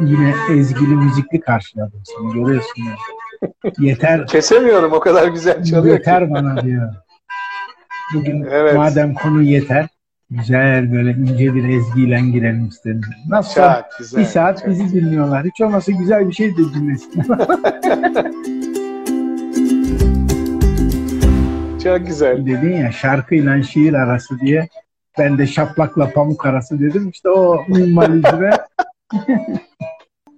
Yine ezgili müzikli karşıladım seni görüyorsun ya. Yeter. Kesemiyorum o kadar güzel çalıyor Yeter ki. bana diyor. Bugün Evet. madem konu yeter güzel böyle ince bir ezgiyle girelim istedim. Nasıl? Çok güzel. Bir saat çok bizi dinliyorlar. Hiç olmasa güzel bir şey de dinlesin. Çok güzel. Dedin ya şarkıyla şiir arası diye. Ben de şaplakla pamuk arası dedim. İşte o minimalizme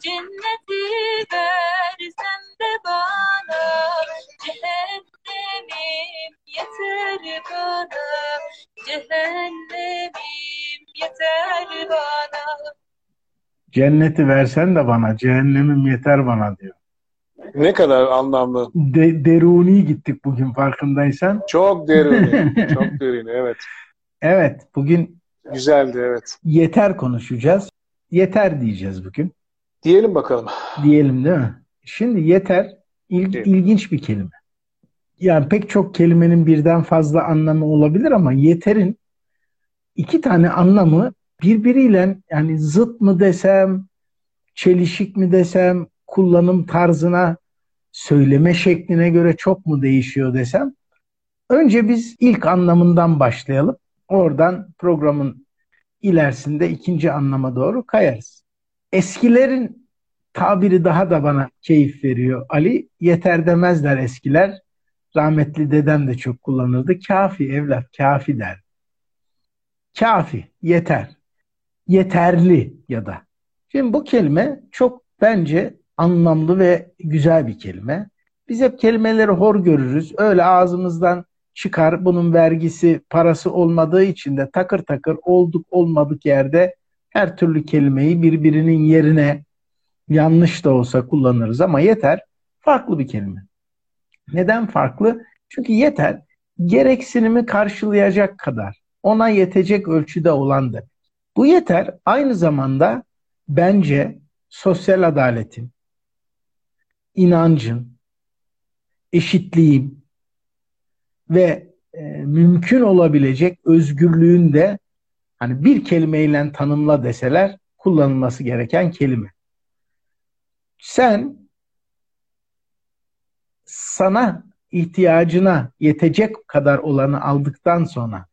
Cenneti versen de bana Cehennemim yeter bana Cehennemim yeter bana cenneti versen de bana cehennemim yeter bana diyor. Ne kadar anlamlı. De, deruni gittik bugün farkındaysan. Çok derin. Çok derin. Evet. Evet bugün Güzeldi evet. yeter konuşacağız. Yeter diyeceğiz bugün. Diyelim bakalım. Diyelim değil mi? Şimdi yeter il- ilginç bir kelime. Yani pek çok kelimenin birden fazla anlamı olabilir ama yeterin iki tane anlamı birbiriyle yani zıt mı desem, çelişik mi desem, kullanım tarzına, söyleme şekline göre çok mu değişiyor desem. Önce biz ilk anlamından başlayalım. Oradan programın ilerisinde ikinci anlama doğru kayarız. Eskilerin tabiri daha da bana keyif veriyor. Ali yeter demezler eskiler. Rahmetli dedem de çok kullanırdı. Kafi evlat, kafi der. Kafi, yeter. Yeterli ya da. Şimdi bu kelime çok bence anlamlı ve güzel bir kelime. Biz hep kelimeleri hor görürüz. Öyle ağzımızdan çıkar. Bunun vergisi, parası olmadığı için de takır takır olduk olmadık yerde her türlü kelimeyi birbirinin yerine yanlış da olsa kullanırız ama yeter farklı bir kelime. Neden farklı? Çünkü yeter gereksinimi karşılayacak kadar, ona yetecek ölçüde olan demek. Bu yeter aynı zamanda bence sosyal adaletin, inancın, eşitliğin ve e, mümkün olabilecek özgürlüğün de hani bir kelimeyle tanımla deseler kullanılması gereken kelime. Sen sana ihtiyacına yetecek kadar olanı aldıktan sonra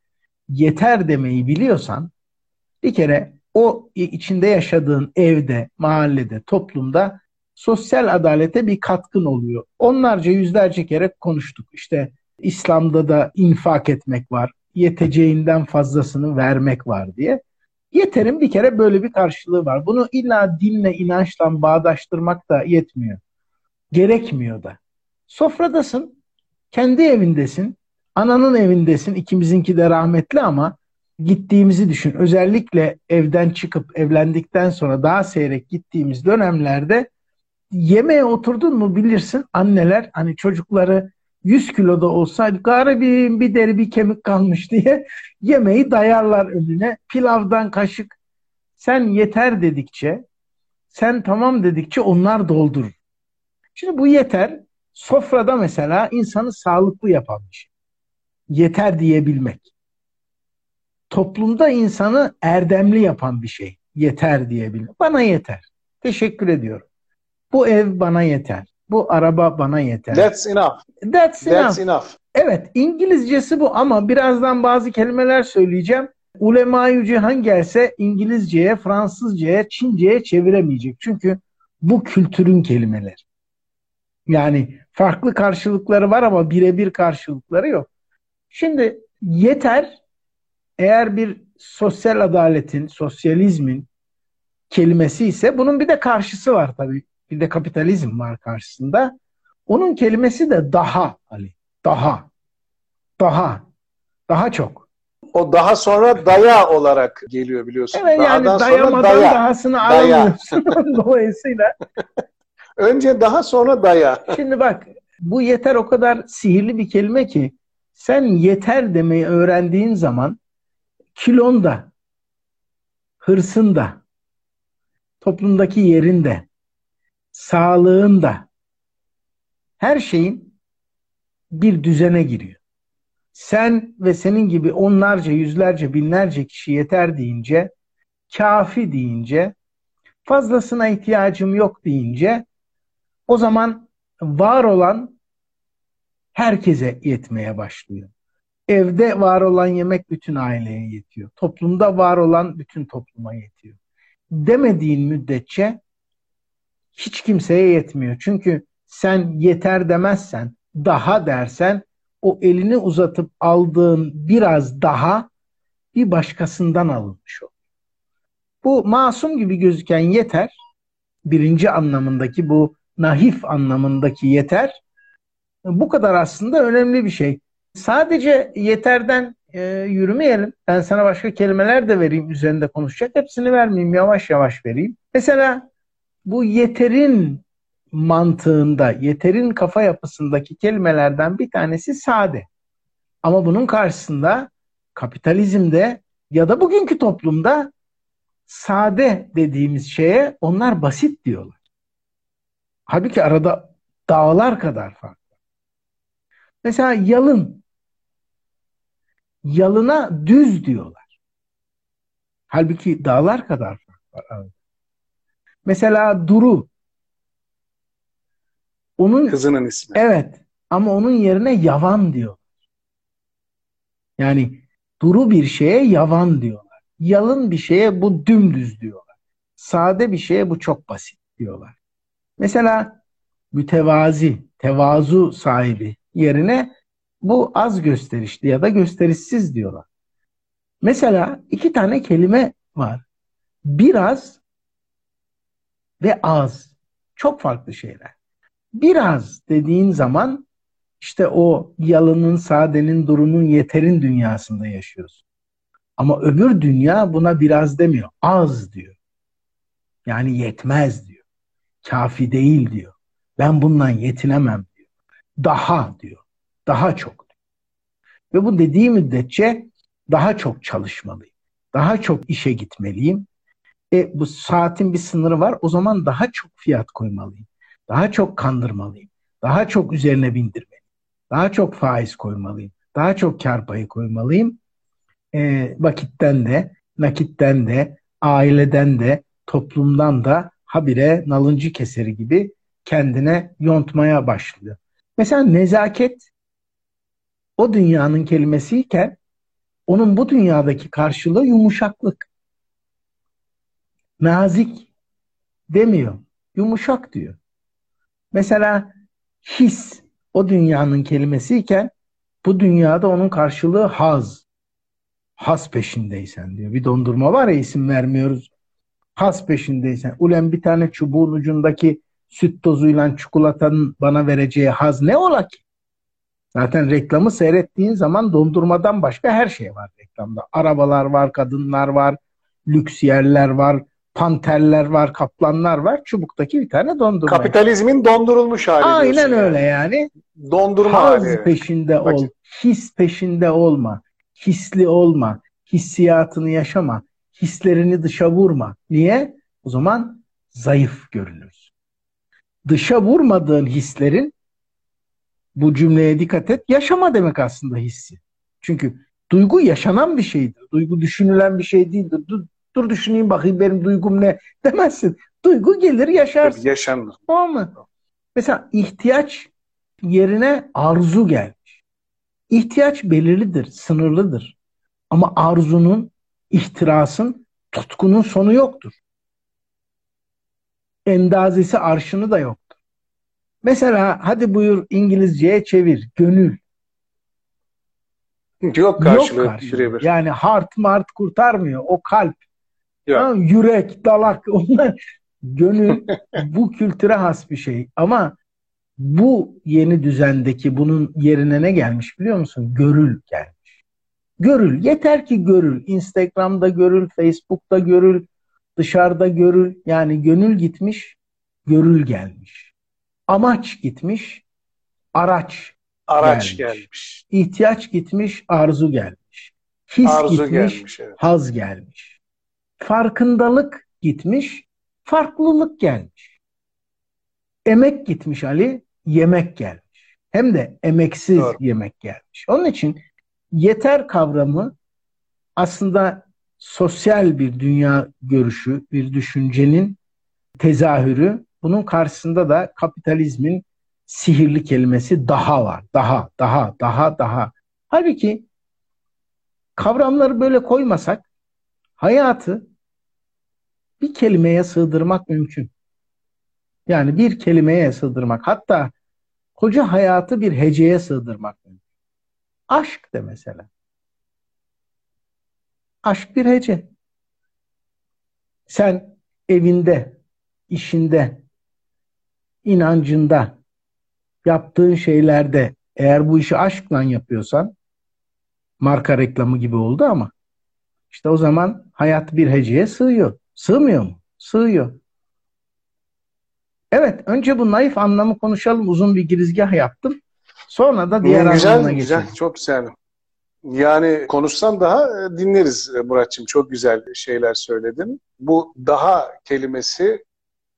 yeter demeyi biliyorsan bir kere o içinde yaşadığın evde, mahallede, toplumda sosyal adalete bir katkın oluyor. Onlarca yüzlerce kere konuştuk. İşte İslam'da da infak etmek var. Yeteceğinden fazlasını vermek var diye. Yeterin bir kere böyle bir karşılığı var. Bunu illa dinle, inançla bağdaştırmak da yetmiyor. Gerekmiyor da. Sofradasın, kendi evindesin, ananın evindesin. İkimizinki de rahmetli ama gittiğimizi düşün. Özellikle evden çıkıp evlendikten sonra daha seyrek gittiğimiz dönemlerde yemeğe oturdun mu bilirsin anneler hani çocukları 100 kiloda olsa garibim bir deri bir kemik kalmış diye yemeği dayarlar önüne. Pilavdan kaşık sen yeter dedikçe sen tamam dedikçe onlar doldurur. Şimdi bu yeter sofrada mesela insanı sağlıklı yapan bir şey. Yeter diyebilmek. Toplumda insanı erdemli yapan bir şey. Yeter diyebilmek. Bana yeter. Teşekkür ediyorum. Bu ev bana yeter. Bu araba bana yeter. That's enough. That's enough. That's enough. Evet, İngilizcesi bu ama birazdan bazı kelimeler söyleyeceğim. Ulema-i Cihan gelse İngilizceye, Fransızcaya, Çince'ye çeviremeyecek. Çünkü bu kültürün kelimeleri. Yani farklı karşılıkları var ama birebir karşılıkları yok. Şimdi yeter eğer bir sosyal adaletin, sosyalizmin kelimesi ise bunun bir de karşısı var tabii. Bir de kapitalizm var karşısında. Onun kelimesi de daha Ali. Daha. Daha. Daha çok. O daha sonra daya olarak geliyor biliyorsun. Evet yani Dahadan sonra dayamadan daya. dahasını aramıyorsun. Dolayısıyla Önce daha sonra daya. şimdi bak bu yeter o kadar sihirli bir kelime ki sen yeter demeyi öğrendiğin zaman kilonda, hırsında, toplumdaki yerinde, sağlığında her şeyin bir düzene giriyor. Sen ve senin gibi onlarca, yüzlerce, binlerce kişi yeter deyince, kafi deyince Fazlasına ihtiyacım yok deyince o zaman var olan herkese yetmeye başlıyor. Evde var olan yemek bütün aileye yetiyor. Toplumda var olan bütün topluma yetiyor. Demediğin müddetçe hiç kimseye yetmiyor. Çünkü sen yeter demezsen, daha dersen o elini uzatıp aldığın biraz daha bir başkasından alınmış olur. Bu masum gibi gözüken yeter, birinci anlamındaki bu nahif anlamındaki yeter, bu kadar aslında önemli bir şey. Sadece yeterden e, yürümeyelim. Ben sana başka kelimeler de vereyim üzerinde konuşacak. Hepsini vermeyeyim, yavaş yavaş vereyim. Mesela bu yeterin mantığında, yeterin kafa yapısındaki kelimelerden bir tanesi sade. Ama bunun karşısında kapitalizmde ya da bugünkü toplumda sade dediğimiz şeye onlar basit diyorlar. Halbuki arada dağlar kadar fark var. Mesela yalın. Yalına düz diyorlar. Halbuki dağlar kadar fark var. Mesela Duru. Onun Kızının ismi. evet ama onun yerine yavan diyor. Yani duru bir şeye yavan diyorlar. Yalın bir şeye bu dümdüz diyorlar. Sade bir şeye bu çok basit diyorlar. Mesela mütevazi, tevazu sahibi yerine bu az gösterişli ya da gösterişsiz diyorlar. Mesela iki tane kelime var. Biraz ve az. Çok farklı şeyler. Biraz dediğin zaman işte o yalının, sadenin, durunun, yeterin dünyasında yaşıyorsun. Ama öbür dünya buna biraz demiyor. Az diyor. Yani yetmez diyor. Kafi değil diyor. Ben bundan yetinemem diyor. Daha diyor. Daha çok diyor. Ve bu dediği müddetçe daha çok çalışmalıyım. Daha çok işe gitmeliyim. E, bu saatin bir sınırı var. O zaman daha çok fiyat koymalıyım. Daha çok kandırmalıyım. Daha çok üzerine bindirmeliyim. Daha çok faiz koymalıyım. Daha çok kar payı koymalıyım. E, vakitten de, nakitten de, aileden de, toplumdan da habire nalıncı keseri gibi kendine yontmaya başlıyor. Mesela nezaket o dünyanın kelimesiyken onun bu dünyadaki karşılığı yumuşaklık. Nazik demiyor. Yumuşak diyor. Mesela his o dünyanın kelimesiyken bu dünyada onun karşılığı haz. Haz peşindeysen diyor. Bir dondurma var ya isim vermiyoruz. Haz peşindeysen. Ulen bir tane çubuğun ucundaki süt tozuyla çikolatanın bana vereceği haz ne ola ki? Zaten reklamı seyrettiğin zaman dondurmadan başka her şey var reklamda. Arabalar var, kadınlar var, lüks yerler var, panterler var, kaplanlar var. Çubuktaki bir tane dondurma. Kapitalizmin dondurulmuş hali Aynen diyorsun yani. öyle yani. Dondurma Haz hali. peşinde ol, Vakit. his peşinde olma, hisli olma, hissiyatını yaşama, hislerini dışa vurma. Niye? O zaman zayıf görünürsün. Dışa vurmadığın hislerin bu cümleye dikkat et. Yaşama demek aslında hissi. Çünkü duygu yaşanan bir şeydir. Duygu düşünülen bir şey değildir. Dur, dur düşüneyim bakayım benim duygum ne demezsin. Duygu gelir yaşarsın. Yaşanır. Tamam mı? Mesela ihtiyaç yerine arzu gelmiş. İhtiyaç belirlidir, sınırlıdır. Ama arzunun, ihtirasın, tutkunun sonu yoktur. Endazesi arşını da yoktur. Mesela hadi buyur İngilizceye çevir. Gönül. Yok karşılığı Yok karşılığı. Yani heart mart kurtarmıyor. O kalp. Yok. Yürek, dalak onlar gönül bu kültüre has bir şey. Ama bu yeni düzendeki bunun yerine ne gelmiş biliyor musun? Görül gelmiş. Görül. Yeter ki görül. Instagram'da görül, Facebook'ta görül, dışarıda görül. Yani gönül gitmiş, görül gelmiş. Amaç gitmiş, araç Araç gelmiş. gelmiş. ihtiyaç gitmiş, arzu gelmiş. His Arzu gitmiş, gelmiş. Evet. haz gelmiş. Farkındalık gitmiş, farklılık gelmiş. Emek gitmiş Ali, yemek gelmiş. Hem de emeksiz Doğru. yemek gelmiş. Onun için yeter kavramı aslında sosyal bir dünya görüşü, bir düşüncenin tezahürü. Bunun karşısında da kapitalizmin sihirli kelimesi daha var. Daha, daha, daha, daha. Halbuki kavramları böyle koymasak hayatı bir kelimeye sığdırmak mümkün. Yani bir kelimeye sığdırmak. Hatta koca hayatı bir heceye sığdırmak mümkün. Aşk de mesela. Aşk bir hece. Sen evinde, işinde, inancında, yaptığın şeylerde eğer bu işi aşkla yapıyorsan marka reklamı gibi oldu ama işte o zaman hayat bir heceye sığıyor. Sığmıyor mu? Sığıyor. Evet, önce bu naif anlamı konuşalım. Uzun bir girizgah yaptım. Sonra da diğer güzel, anlamına güzel, geçelim. Çok güzel. Yani konuşsan daha e, dinleriz e, Muratçım. Çok güzel şeyler söyledin. Bu daha kelimesi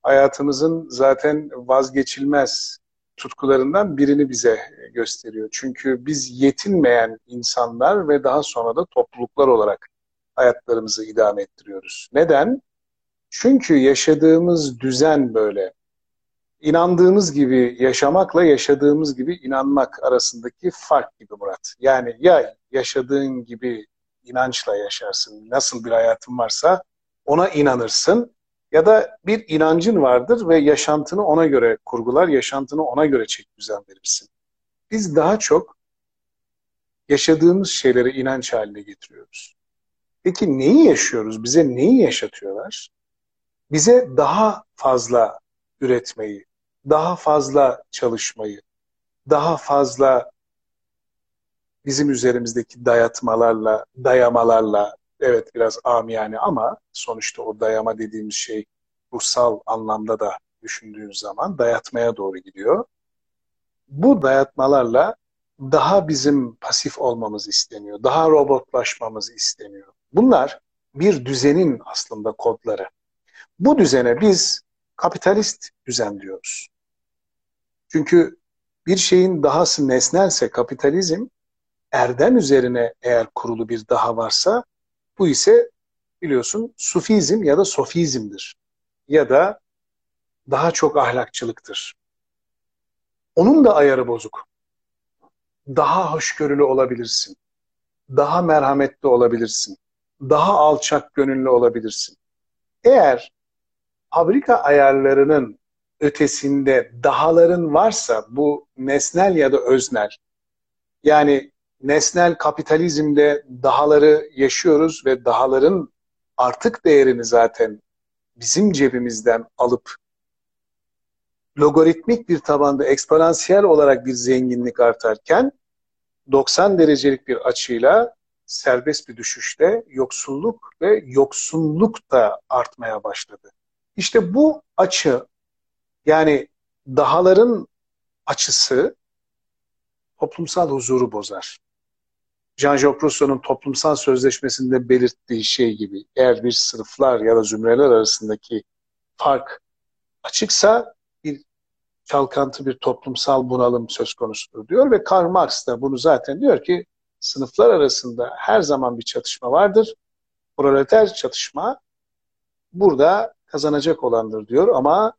hayatımızın zaten vazgeçilmez tutkularından birini bize gösteriyor. Çünkü biz yetinmeyen insanlar ve daha sonra da topluluklar olarak hayatlarımızı idame ettiriyoruz. Neden? Çünkü yaşadığımız düzen böyle. İnandığımız gibi yaşamakla yaşadığımız gibi inanmak arasındaki fark gibi Murat. Yani ya yaşadığın gibi inançla yaşarsın, nasıl bir hayatın varsa ona inanırsın ya da bir inancın vardır ve yaşantını ona göre kurgular, yaşantını ona göre çek düzen verirsin. Biz daha çok yaşadığımız şeyleri inanç haline getiriyoruz. Peki neyi yaşıyoruz? Bize neyi yaşatıyorlar? Bize daha fazla üretmeyi, daha fazla çalışmayı, daha fazla bizim üzerimizdeki dayatmalarla, dayamalarla, evet biraz amiyane ama sonuçta o dayama dediğimiz şey ruhsal anlamda da düşündüğün zaman dayatmaya doğru gidiyor. Bu dayatmalarla daha bizim pasif olmamız isteniyor, daha robotlaşmamız isteniyor. Bunlar bir düzenin aslında kodları. Bu düzene biz kapitalist düzen diyoruz. Çünkü bir şeyin dahası nesnelse kapitalizm erdem üzerine eğer kurulu bir daha varsa bu ise biliyorsun sufizm ya da sofizmdir. Ya da daha çok ahlakçılıktır. Onun da ayarı bozuk. Daha hoşgörülü olabilirsin. Daha merhametli olabilirsin. Daha alçak gönüllü olabilirsin. Eğer fabrika ayarlarının ötesinde dahaların varsa bu nesnel ya da öznel yani nesnel kapitalizmde dahaları yaşıyoruz ve dahaların artık değerini zaten bizim cebimizden alıp logaritmik bir tabanda eksponansiyel olarak bir zenginlik artarken 90 derecelik bir açıyla serbest bir düşüşte yoksulluk ve yoksunluk da artmaya başladı. İşte bu açı yani dahaların açısı toplumsal huzuru bozar. Jean-Jacques Rousseau'nun toplumsal sözleşmesinde belirttiği şey gibi eğer bir sınıflar ya da zümreler arasındaki fark açıksa bir çalkantı bir toplumsal bunalım söz konusudur diyor ve Karl Marx da bunu zaten diyor ki sınıflar arasında her zaman bir çatışma vardır. Proleter çatışma burada kazanacak olandır diyor ama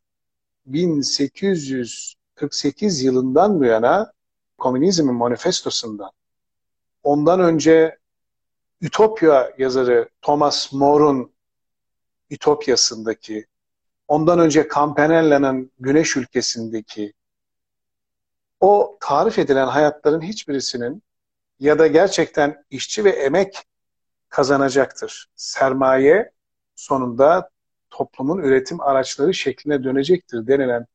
1848 yılından bu yana Komünizmin manifestosundan ondan önce Ütopya yazarı Thomas More'un Ütopyasındaki ondan önce Campanella'nın Güneş ülkesindeki o tarif edilen hayatların hiçbirisinin ya da gerçekten işçi ve emek kazanacaktır. Sermaye sonunda toplumun üretim araçları şekline dönecektir denilen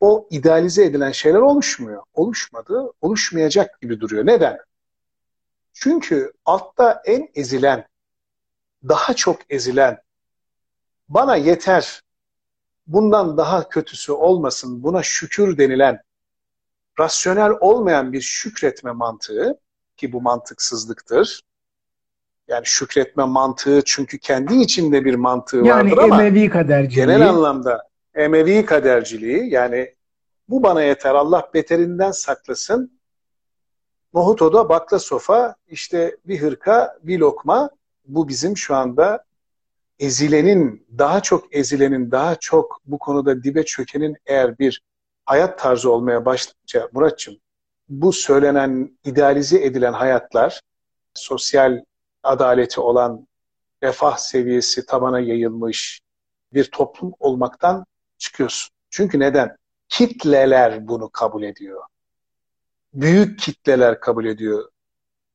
o idealize edilen şeyler oluşmuyor. Oluşmadı, oluşmayacak gibi duruyor. Neden? Çünkü altta en ezilen, daha çok ezilen, bana yeter, bundan daha kötüsü olmasın, buna şükür denilen, rasyonel olmayan bir şükretme mantığı, ki bu mantıksızlıktır. Yani şükretme mantığı çünkü kendi içinde bir mantığı Yani vardır ama Emevi kaderciliği. genel anlamda Emevi kaderciliği yani bu bana yeter Allah beterinden saklasın. Nohuto'da bakla sofa işte bir hırka bir lokma bu bizim şu anda ezilenin, daha çok ezilenin, daha çok bu konuda dibe çökenin eğer bir hayat tarzı olmaya başlayınca Muratçım, bu söylenen, idealize edilen hayatlar, sosyal adaleti olan, refah seviyesi tabana yayılmış bir toplum olmaktan çıkıyorsun. Çünkü neden? Kitleler bunu kabul ediyor. Büyük kitleler kabul ediyor.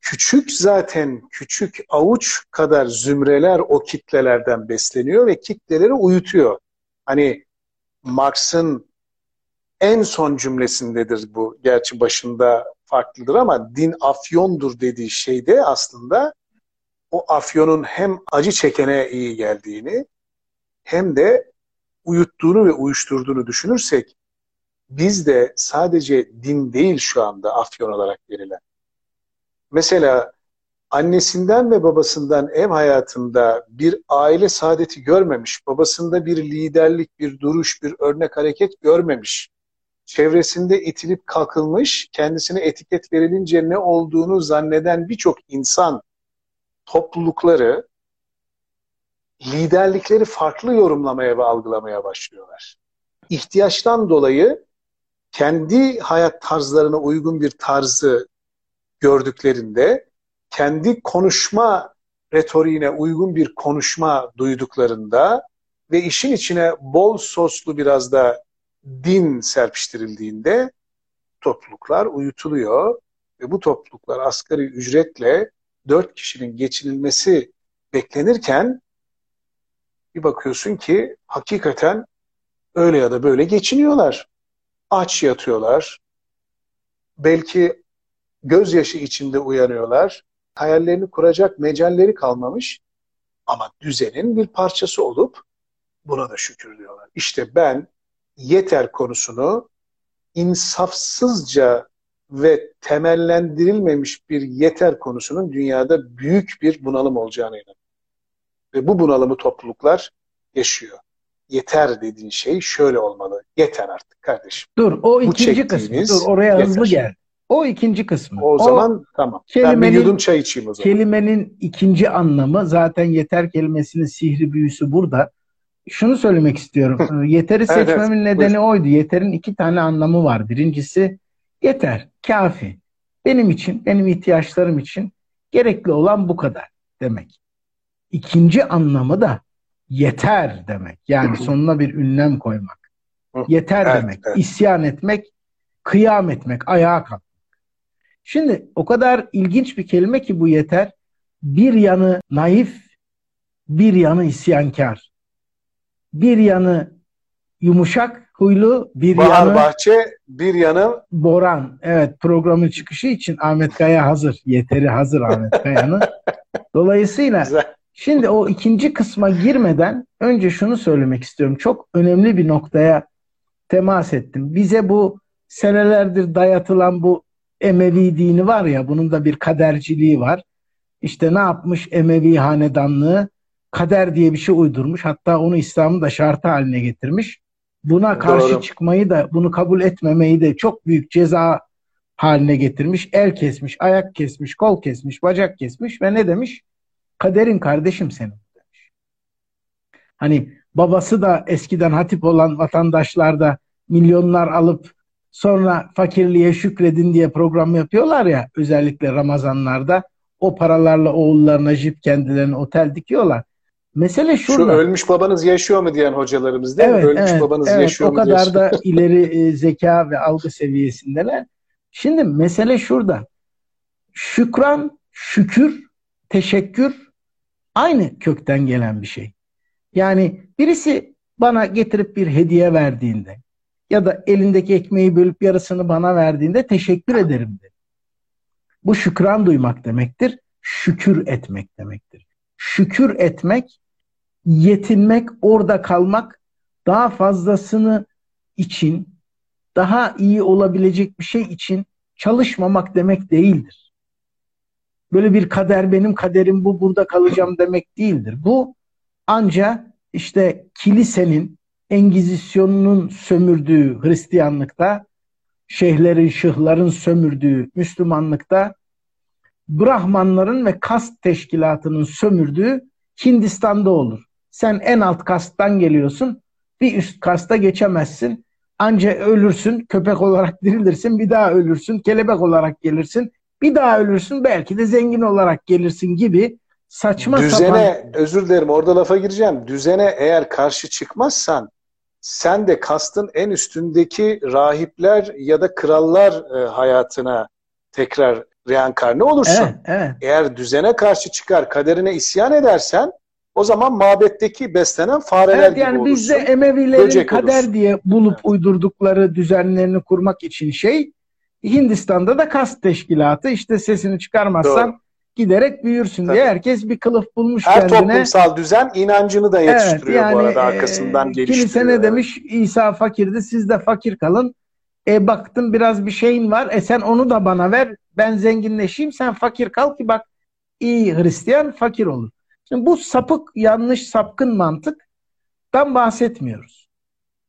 Küçük zaten küçük avuç kadar zümreler o kitlelerden besleniyor ve kitleleri uyutuyor. Hani Marx'ın en son cümlesindedir bu. Gerçi başında farklıdır ama din afyondur dediği şeyde aslında o afyonun hem acı çekene iyi geldiğini hem de uyuttuğunu ve uyuşturduğunu düşünürsek biz de sadece din değil şu anda afyon olarak verilen. Mesela annesinden ve babasından ev hayatında bir aile saadeti görmemiş, babasında bir liderlik, bir duruş, bir örnek hareket görmemiş, çevresinde itilip kalkılmış, kendisine etiket verilince ne olduğunu zanneden birçok insan toplulukları liderlikleri farklı yorumlamaya ve algılamaya başlıyorlar. İhtiyaçtan dolayı kendi hayat tarzlarına uygun bir tarzı gördüklerinde, kendi konuşma retoriğine uygun bir konuşma duyduklarında ve işin içine bol soslu biraz da din serpiştirildiğinde topluluklar uyutuluyor ve bu topluluklar asgari ücretle dört kişinin geçinilmesi beklenirken bir bakıyorsun ki hakikaten öyle ya da böyle geçiniyorlar. Aç yatıyorlar. Belki gözyaşı içinde uyanıyorlar. Hayallerini kuracak mecalleri kalmamış. Ama düzenin bir parçası olup buna da şükür diyorlar. İşte ben yeter konusunu insafsızca ve temellendirilmemiş bir yeter konusunun dünyada büyük bir bunalım olacağına inanıyorum. Ve bu bunalımı topluluklar yaşıyor. Yeter dediğin şey şöyle olmalı. Yeter artık kardeşim. Dur o ikinci kısmı. Dur oraya yeter. hızlı gel. O ikinci kısmı. O, o zaman tamam. Ben bir yudum çay içeyim o zaman. Kelimenin ikinci anlamı zaten yeter kelimesinin sihri büyüsü burada. Şunu söylemek istiyorum. Yeteri seçmemin evet, nedeni buyur. oydu. Yeterin iki tane anlamı var. Birincisi yeter, kafi. Benim için, benim ihtiyaçlarım için gerekli olan bu kadar demek. İkinci anlamı da yeter demek. Yani sonuna bir ünlem koymak. Yeter evet, demek. Evet. İsyan etmek, kıyam etmek, ayağa kalkmak. Şimdi o kadar ilginç bir kelime ki bu yeter. Bir yanı naif, bir yanı isyankar. Bir yanı yumuşak huylu, bir Bahar yanı Bahçe, bir yanı Boran. Evet programın çıkışı için Ahmet Kaya hazır. Yeteri hazır Ahmet Kaya'nın. Dolayısıyla Güzel. Şimdi o ikinci kısma girmeden önce şunu söylemek istiyorum. Çok önemli bir noktaya temas ettim. Bize bu senelerdir dayatılan bu Emevi dini var ya bunun da bir kaderciliği var. İşte ne yapmış Emevi hanedanlığı? Kader diye bir şey uydurmuş. Hatta onu İslam'ın da şartı haline getirmiş. Buna karşı Doğru. çıkmayı da bunu kabul etmemeyi de çok büyük ceza haline getirmiş. El kesmiş, ayak kesmiş, kol kesmiş, bacak kesmiş ve ne demiş? Kaderin kardeşim senin demiş. Hani babası da eskiden hatip olan vatandaşlar da milyonlar alıp sonra fakirliğe şükredin diye program yapıyorlar ya özellikle Ramazanlarda o paralarla oğullarına jip kendilerine otel dikiyorlar. Mesele şurada. Şu ölmüş babanız yaşıyor mu diyen hocalarımız değil evet, mi? Ölmüş evet, babanız evet, yaşıyor mu? O kadar da ileri e, zeka ve algı seviyesindeler. Şimdi mesele şurada. Şükran, şükür, teşekkür aynı kökten gelen bir şey. Yani birisi bana getirip bir hediye verdiğinde ya da elindeki ekmeği bölüp yarısını bana verdiğinde teşekkür ederim de. Bu şükran duymak demektir. Şükür etmek demektir. Şükür etmek, yetinmek, orada kalmak, daha fazlasını için, daha iyi olabilecek bir şey için çalışmamak demek değildir böyle bir kader benim kaderim bu burada kalacağım demek değildir. Bu ancak işte kilisenin Engizisyonunun sömürdüğü Hristiyanlıkta, şeyhlerin, şıhların sömürdüğü Müslümanlıkta, Brahmanların ve kast teşkilatının sömürdüğü Hindistan'da olur. Sen en alt kasttan geliyorsun. Bir üst kasta geçemezsin. Anca ölürsün, köpek olarak dirilirsin, bir daha ölürsün, kelebek olarak gelirsin, bir daha ölürsün, belki de zengin olarak gelirsin gibi saçma Düzene, sapan... özür dilerim orada lafa gireceğim. Düzene eğer karşı çıkmazsan sen de kastın en üstündeki rahipler ya da krallar e, hayatına tekrar reenkarne olursun. Evet, evet. Eğer düzene karşı çıkar, kaderine isyan edersen o zaman mabetteki beslenen fareler Evet gibi yani olursun. bizde Emevilerin Böcek kader olursun. diye bulup Evet. uydurdukları düzenlerini kurmak için şey Hindistan'da da kast teşkilatı işte sesini çıkarmazsan Doğru. giderek büyürsün Tabii. diye herkes bir kılıf bulmuş Her kendine. toplumsal düzen inancını da Evet yetiştiriyor yani bu arada e, arkasından geliştiriyor. kilise ne Evet. demiş İsa fakirdi siz de fakir kalın. E baktım biraz bir şeyin var e sen onu da bana ver ben zenginleşeyim sen fakir kal ki bak iyi Hristiyan fakir olur. Şimdi bu sapık yanlış sapkın mantıktan bahsetmiyoruz.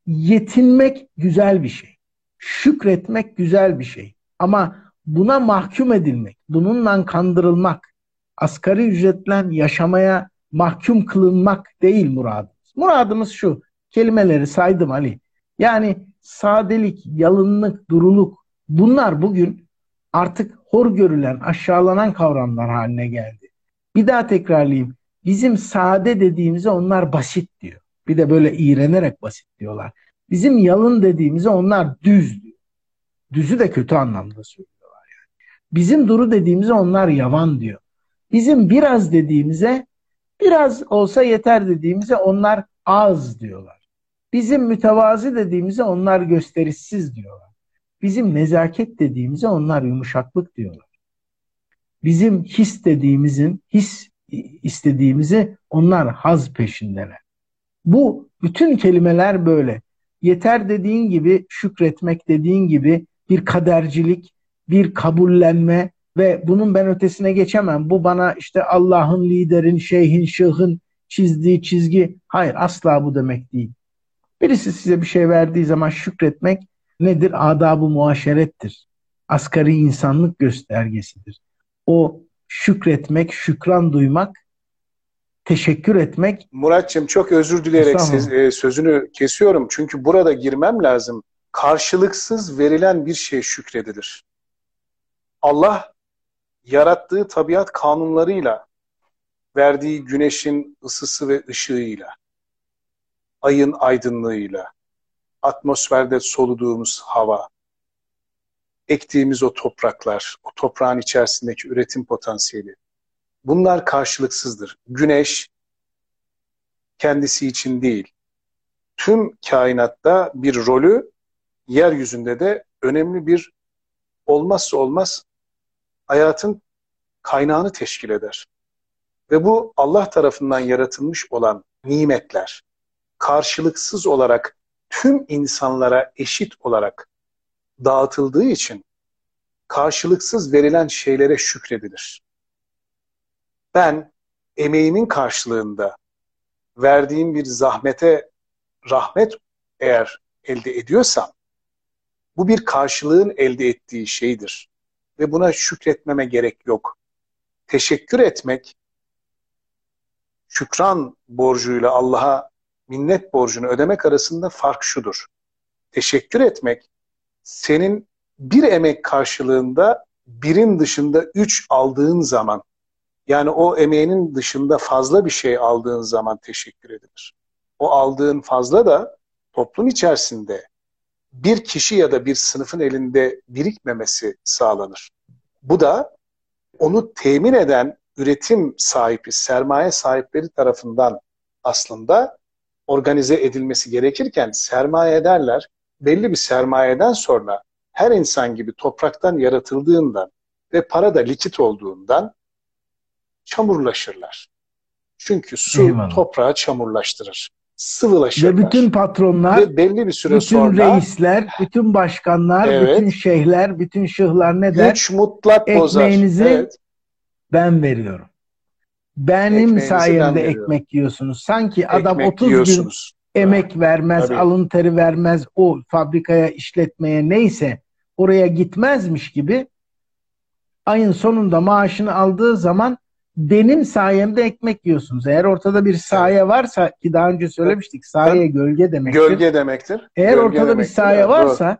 Yetinmek güzel bir şey. Şükretmek güzel bir şey. Ama buna mahkum edilmek, bununla kandırılmak, asgari ücretle yaşamaya mahkum kılınmak değil muradımız. Muradımız şu. Kelimeleri saydım Ali. Yani sadelik, yalınlık, duruluk bunlar bugün artık hor görülen, aşağılanan kavramlar haline geldi. Bir daha tekrarlayayım. Bizim sade dediğimize onlar basit diyor. Bir de böyle iğrenerek basit diyorlar. Bizim yalın dediğimize onlar düz diyor. Düzü de kötü anlamda söylüyorlar yani. Bizim duru dediğimize onlar yavan diyor. Bizim biraz dediğimize biraz olsa yeter dediğimize onlar az diyorlar. Bizim mütevazi dediğimize onlar gösterişsiz diyorlar. Bizim nezaket dediğimize onlar yumuşaklık diyorlar. Bizim his dediğimizin, his istediğimizi onlar haz peşindeler. Bu bütün kelimeler böyle. Yeter dediğin gibi şükretmek dediğin gibi bir kadercilik, bir kabullenme ve bunun ben ötesine geçemem. Bu bana işte Allah'ın, liderin, şeyhin, şıhın çizdiği çizgi. Hayır asla bu demek değil. Birisi size bir şey verdiği zaman şükretmek nedir? Adab-ı muaşerettir. Asgari insanlık göstergesidir. O şükretmek, şükran duymak, teşekkür etmek. Muratçım çok özür dileyerek siz- e, sözünü kesiyorum. Çünkü burada girmem lazım. Karşılıksız verilen bir şey şükredilir. Allah yarattığı tabiat kanunlarıyla, verdiği güneşin ısısı ve ışığıyla, ayın aydınlığıyla, atmosferde soluduğumuz hava, ektiğimiz o topraklar, o toprağın içerisindeki üretim potansiyeli. Bunlar karşılıksızdır. Güneş kendisi için değil, tüm kainatta bir rolü, yeryüzünde de önemli bir olmazsa olmaz hayatın kaynağını teşkil eder. Ve bu Allah tarafından yaratılmış olan nimetler karşılıksız olarak tüm insanlara eşit olarak dağıtıldığı için karşılıksız verilen şeylere şükredilir. Ben emeğimin karşılığında verdiğim bir zahmete rahmet eğer elde ediyorsam bu bir karşılığın elde ettiği şeydir. Ve buna şükretmeme gerek yok. Teşekkür etmek şükran borcuyla Allah'a minnet borcunu ödemek arasında fark şudur. Teşekkür etmek senin bir emek karşılığında birin dışında üç aldığın zaman yani o emeğinin dışında fazla bir şey aldığın zaman teşekkür edilir. O aldığın fazla da toplum içerisinde bir kişi ya da bir sınıfın elinde birikmemesi sağlanır. Bu da onu temin eden üretim sahibi, sermaye sahipleri tarafından aslında organize edilmesi gerekirken sermayedarlar belli bir sermayeden sonra her insan gibi topraktan yaratıldığından ve para da likit olduğundan çamurlaşırlar. Çünkü su Eyvallah. toprağı çamurlaştırır. Sıvılaşırlar. Ve bütün patronlar, Ve belli bir süre bütün sonra reisler, bütün başkanlar, Evet. bütün şeyhler, bütün şıhlar ne der? güç mutlak bozar. Ekmeğinizi Evet. Ben veriyorum. Benim Ekmeğinizi ben sayemde veriyorum. ekmek yiyorsunuz. Sanki adam Ekmek 30 gün. Emek vermez, Tabii. alın teri vermez, o fabrikaya, işletmeye neyse oraya gitmezmiş gibi ayın sonunda maaşını aldığı zaman benim sayemde ekmek yiyorsunuz. Eğer ortada bir saye varsa ki daha önce söylemiştik saye gölge demektir. Gölge demektir. Eğer Gölge ortada bir demektir. saye Evet, doğru. varsa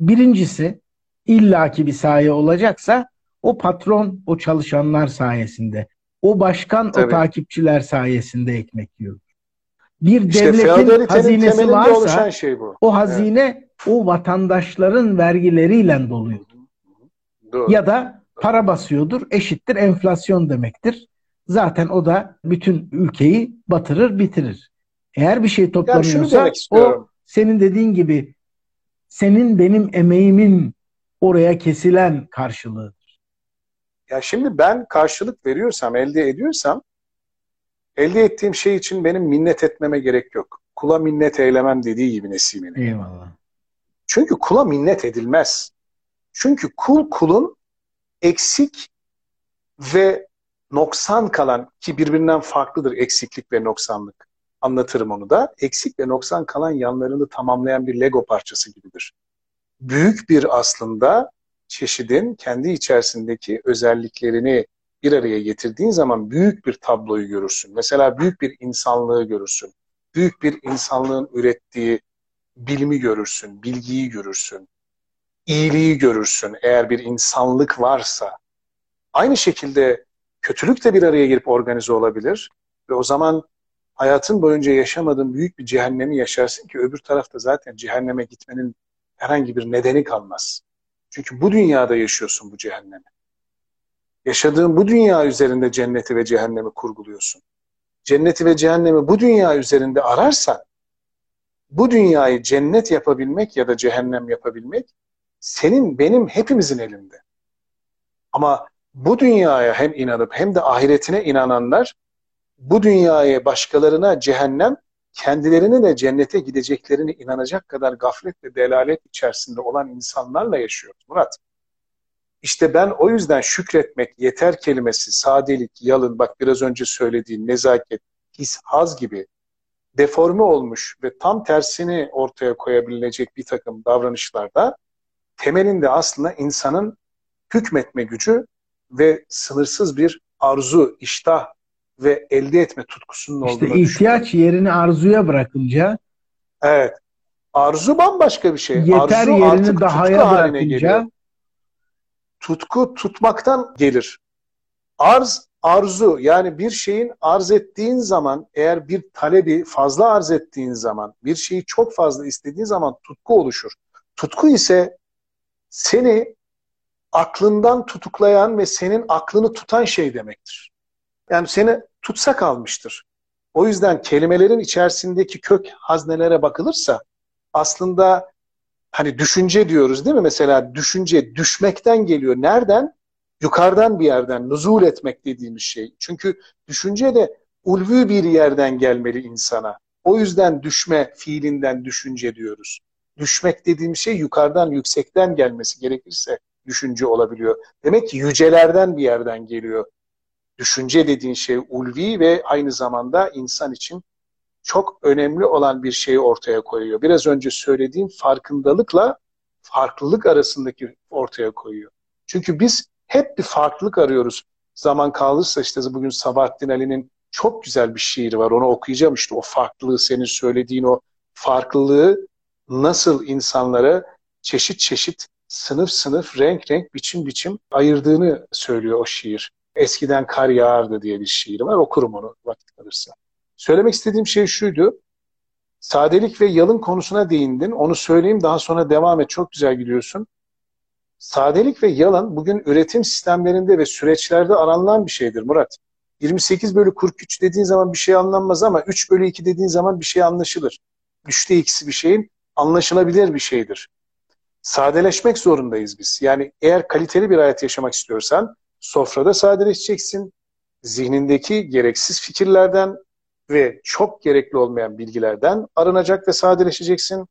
birincisi illaki bir saye olacaksa o patron o çalışanlar sayesinde. O başkan o Tabii. takipçiler sayesinde ekmek yiyor. Bir İşte devletin hazinesi varsa şey bu. o hazine o vatandaşların vergileriyle doluyor. Doğru. Ya da para basıyordur eşittir enflasyon demektir. Zaten o da bütün ülkeyi batırır bitirir. Eğer bir şey yani toplanıyorsa demek o senin dediğin gibi senin benim emeğimin oraya kesilen karşılığı. Ya şimdi ben karşılık veriyorsam, elde ediyorsam elde ettiğim şey için benim minnet etmeme gerek yok. Kula minnet eylemem dediği gibi Nesimi'nin. Eyvallah. Çünkü kula minnet edilmez. Çünkü kul kulun eksik ve noksan kalan ki birbirinden farklıdır eksiklik ve noksanlık. Anlatırım onu da. Eksik ve noksan kalan yanlarını tamamlayan bir Lego parçası gibidir. Büyük bir aslında çeşidin kendi içerisindeki özelliklerini bir araya getirdiğin zaman büyük bir tabloyu görürsün. Mesela büyük bir insanlığı görürsün. Büyük bir insanlığın ürettiği bilimi görürsün, bilgiyi görürsün, iyiliği görürsün eğer bir insanlık varsa. Aynı şekilde kötülük de bir araya girip organize olabilir ve o zaman hayatın boyunca yaşamadığın büyük bir cehennemi yaşarsın ki öbür tarafta zaten cehenneme gitmenin herhangi bir nedeni kalmaz. Çünkü bu dünyada yaşıyorsun bu cehennemi. Yaşadığın bu dünya üzerinde cenneti ve cehennemi kurguluyorsun. Cenneti ve cehennemi bu dünya üzerinde ararsan bu dünyayı cennet yapabilmek ya da cehennem yapabilmek senin, benim, hepimizin elinde. Ama bu dünyaya hem inanıp hem de ahiretine inananlar bu dünyaya başkalarına cehennem, kendilerine de cennete gideceklerine inanacak kadar gaflet ve delalet içerisinde olan insanlarla yaşıyoruz Murat. İşte ben o yüzden şükretmek, yeter kelimesi, sadelik, yalın, bak biraz önce söylediğin nezaket, his, haz gibi deforme olmuş ve tam tersini ortaya koyabilecek bir takım davranışlarda temelinde aslında insanın hükmetme gücü ve sınırsız bir arzu, iştah ve elde etme tutkusunun İşte olduğunu ihtiyaç yerini arzuya bırakınca Evet. Arzu bambaşka bir şey. yeter arzu yerini artık dahaya tutku haline geliyor. Tutku tutmaktan gelir. Arz, arzu yani bir şeyin arz ettiğin zaman eğer bir talebi fazla arz ettiğin zaman bir şeyi çok fazla istediğin zaman tutku oluşur. Tutku ise seni aklından tutuklayan ve senin aklını tutan şey demektir. Yani seni tutsak almıştır. O yüzden kelimelerin içerisindeki kök haznelere bakılırsa aslında hani düşünce diyoruz değil mi? Mesela düşünce düşmekten geliyor. Nereden? Yukarıdan bir yerden nuzul etmek dediğimiz şey. Çünkü düşünce de ulvi bir yerden gelmeli insana. O yüzden düşme fiilinden düşünce diyoruz. Düşmek dediğim şey yukarıdan, yüksekten gelmesi gerekirse düşünce olabiliyor. Demek ki yücelerden bir yerden geliyor. Düşünce dediğin şey ulvi ve aynı zamanda insan için çok önemli olan bir şeyi ortaya koyuyor. Biraz önce söylediğim farkındalıkla farklılık arasındaki ortaya koyuyor. Çünkü biz hep bir farklılık arıyoruz. Zaman kalırsa işte bugün Sabahattin Ali'nin çok güzel bir şiiri var. Onu okuyacağım işte o farklılığı senin söylediğin o farklılığı nasıl insanlara çeşit çeşit sınıf sınıf renk renk biçim biçim ayırdığını söylüyor o şiir. Eskiden kar yağardı diye bir şiir var. Okurum onu vakit kalırsa. Söylemek istediğim şey şuydu. Sadelik ve yalın konusuna değindin. Onu söyleyeyim daha sonra devam et. Çok güzel gidiyorsun. Sadelik ve yalan bugün üretim sistemlerinde ve süreçlerde aranılan bir şeydir Murat. 28 bölü 43 dediğin zaman bir şey anlanmaz ama 3 bölü 2 dediğin zaman bir şey anlaşılır. 3'te ikisi bir şeyin anlaşılabilir bir şeydir. Sadeleşmek zorundayız biz. Yani eğer kaliteli bir hayat yaşamak istiyorsan sofrada sadeleşeceksin. Zihnindeki gereksiz fikirlerden ve çok gerekli olmayan bilgilerden arınacak ve sadeleşeceksin.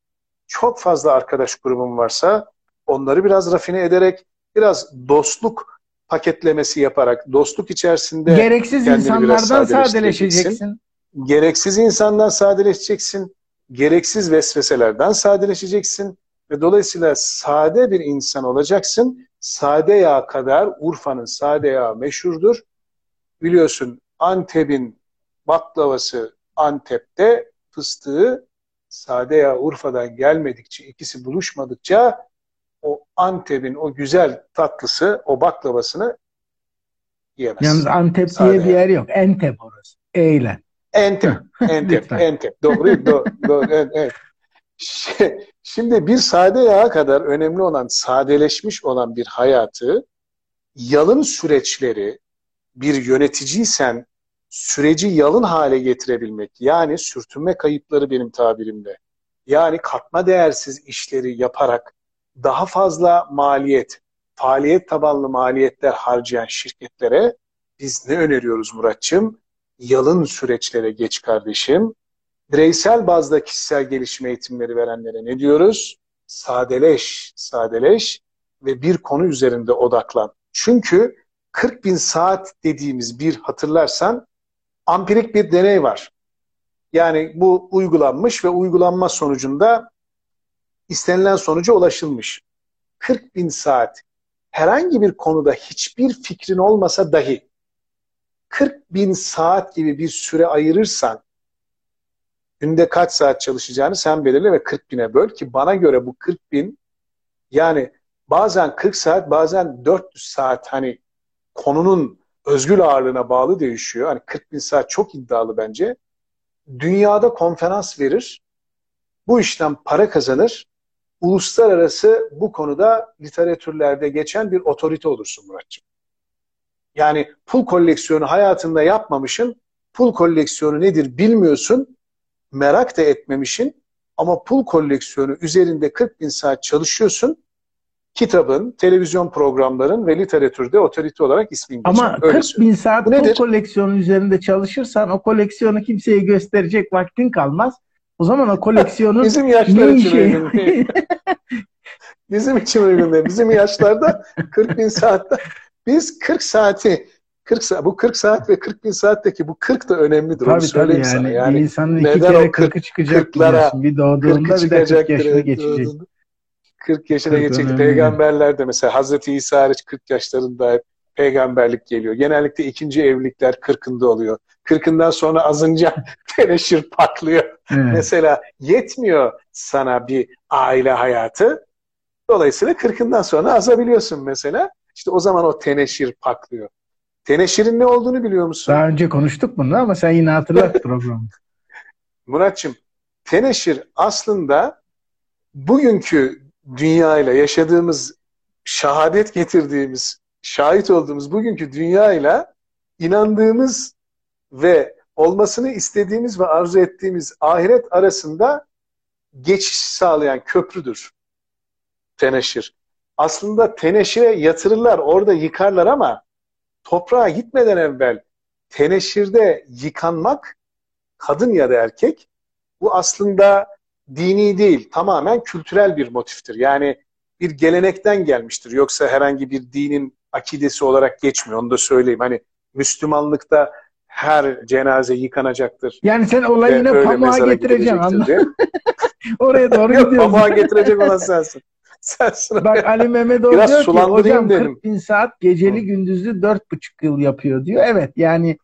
Çok fazla arkadaş grubun varsa onları biraz rafine ederek, biraz dostluk paketlemesi yaparak, dostluk içerisinde gereksiz insanlardan sadeleşeceksin. gereksiz insandan sadeleşeceksin, gereksiz vesveselerden sadeleşeceksin ve dolayısıyla sade bir insan olacaksın. Sade yağ kadar Urfa'nın sade yağı meşhurdur. biliyorsun Antep'in baklavası Antep'te fıstığı sade ya Urfa'dan gelmedikçe, ikisi buluşmadıkça o Antep'in o güzel tatlısı, o baklavasını yiyemez. Yalnız Antep Sade diye bir yer yok. Entep orası. Eyle. Entep, Entep. Entep. Doğru, doğru, doğru, evet, evet. Şi- Şimdi bir sade yağa kadar önemli olan, sadeleşmiş olan bir hayatı, yalın süreçleri, bir yöneticiysen süreci yalın hale getirebilmek, yani sürtünme kayıpları benim tabirimde, yani katma değersiz işleri yaparak daha fazla maliyet, faaliyet tabanlı maliyetler harcayan şirketlere biz ne öneriyoruz Muratçım? Yalın süreçlere geç kardeşim. Bireysel bazda kişisel gelişim eğitimleri verenlere ne diyoruz? Sadeleş, sadeleş ve bir konu üzerinde odaklan. Çünkü 40 bin saat dediğimiz bir hatırlarsan ampirik bir deney var. Yani bu uygulanmış ve uygulanma sonucunda istenilen sonuca ulaşılmış. 40 bin saat herhangi bir konuda hiçbir fikrin olmasa dahi 40 bin saat gibi bir süre ayırırsan günde kaç saat çalışacağını sen belirle ve 40 bine böl ki bana göre bu 40 bin yani bazen 40 saat bazen 400 saat hani konunun özgül ağırlığına bağlı değişiyor. Hani 40 bin saat çok iddialı bence. Dünyada konferans verir. Bu işten para kazanır. Uluslararası bu konuda literatürlerde geçen bir otorite olursun Muratcığım. Yani pul koleksiyonu hayatında yapmamışın, pul koleksiyonu nedir bilmiyorsun, merak da etmemişin ama pul koleksiyonu üzerinde 40 bin saat çalışıyorsun. Kitabın, televizyon programların ve literatürde otorite olarak ismin geçer. Ama Öyle 40 söyleyeyim. bin saat Bu pul nedir? koleksiyonu üzerinde çalışırsan o koleksiyonu kimseye gösterecek vaktin kalmaz. O zaman o koleksiyonun Bizim yaşlar için işe uygun değil. Bizim için uygun değil. Bizim yaşlarda 40 bin saatte biz 40 saati 40 saat, bu 40 saat ve 40 bin saatteki bu 40 da önemlidir. Tabii tabii yani, Yani insanın iki kere o kırk- 40'ı çıkacak kırklara, biliyorsun. Bir 40 doğduğunda bir de 40 çıkacaktır. yaşına evet, geçecek. doğru. 40 yaşına geçecek. Peygamberler de mesela Hazreti İsa hariç 40 yaşlarında hep peygamberlik geliyor. Genellikle ikinci evlilikler 40'ında oluyor. 40'ından sonra azınca teneşir patlıyor. Evet. Mesela yetmiyor sana bir aile hayatı. Dolayısıyla 40'ından sonra azabiliyorsun mesela. İşte o zaman o teneşir patlıyor. Teneşirin ne olduğunu biliyor musun? Daha önce konuştuk bunu ama sen yine hatırlat programı. Muratçım, teneşir aslında bugünkü dünyayla yaşadığımız, şahadet getirdiğimiz, şahit olduğumuz bugünkü dünyayla inandığımız ve olmasını istediğimiz ve arzu ettiğimiz ahiret arasında geçiş sağlayan köprüdür. Teneşir. Aslında teneşire yatırırlar, orada yıkarlar ama toprağa gitmeden evvel teneşirde yıkanmak kadın ya da erkek bu aslında dini değil, tamamen kültürel bir motiftir. Yani bir gelenekten gelmiştir. Yoksa herhangi bir dinin akidesi olarak geçmiyor. Onu da söyleyeyim. Hani Müslümanlıkta her cenaze yıkanacaktır. Yani sen olayı yine pamuğa getireceksin. Oraya doğru gidiyorsun. pamuğa getirecek olan sensin. Sensin. Bak Ali Biraz diyor ki hocam dedim. 40 bin saat geceli gündüzlü dört buçuk yıl yapıyor diyor. Evet yani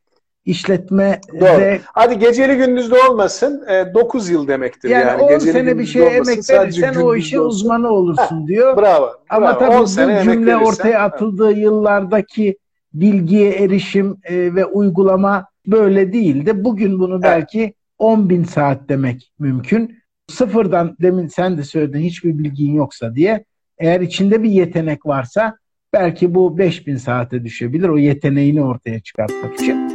işletme Doğru. de Hadi geceli gündüzlü olmasın. 9 yıl demektir yani, yani. 10 Geceli sene bir şeye emek verirsen o işin olsun. uzmanı olursun diyor. Bravo. Ama bravo. tabii 10 bu cümle verirsen- ortaya atıldığı yıllardaki bilgiye erişim e, ve uygulama böyle değildi. Bugün bunu belki 10 bin saat demek mümkün. Sıfırdan demin sen de söyledin hiçbir bilgin yoksa diye. Eğer içinde bir yetenek varsa belki bu 5000 saate düşebilir o yeteneğini ortaya çıkartmak için.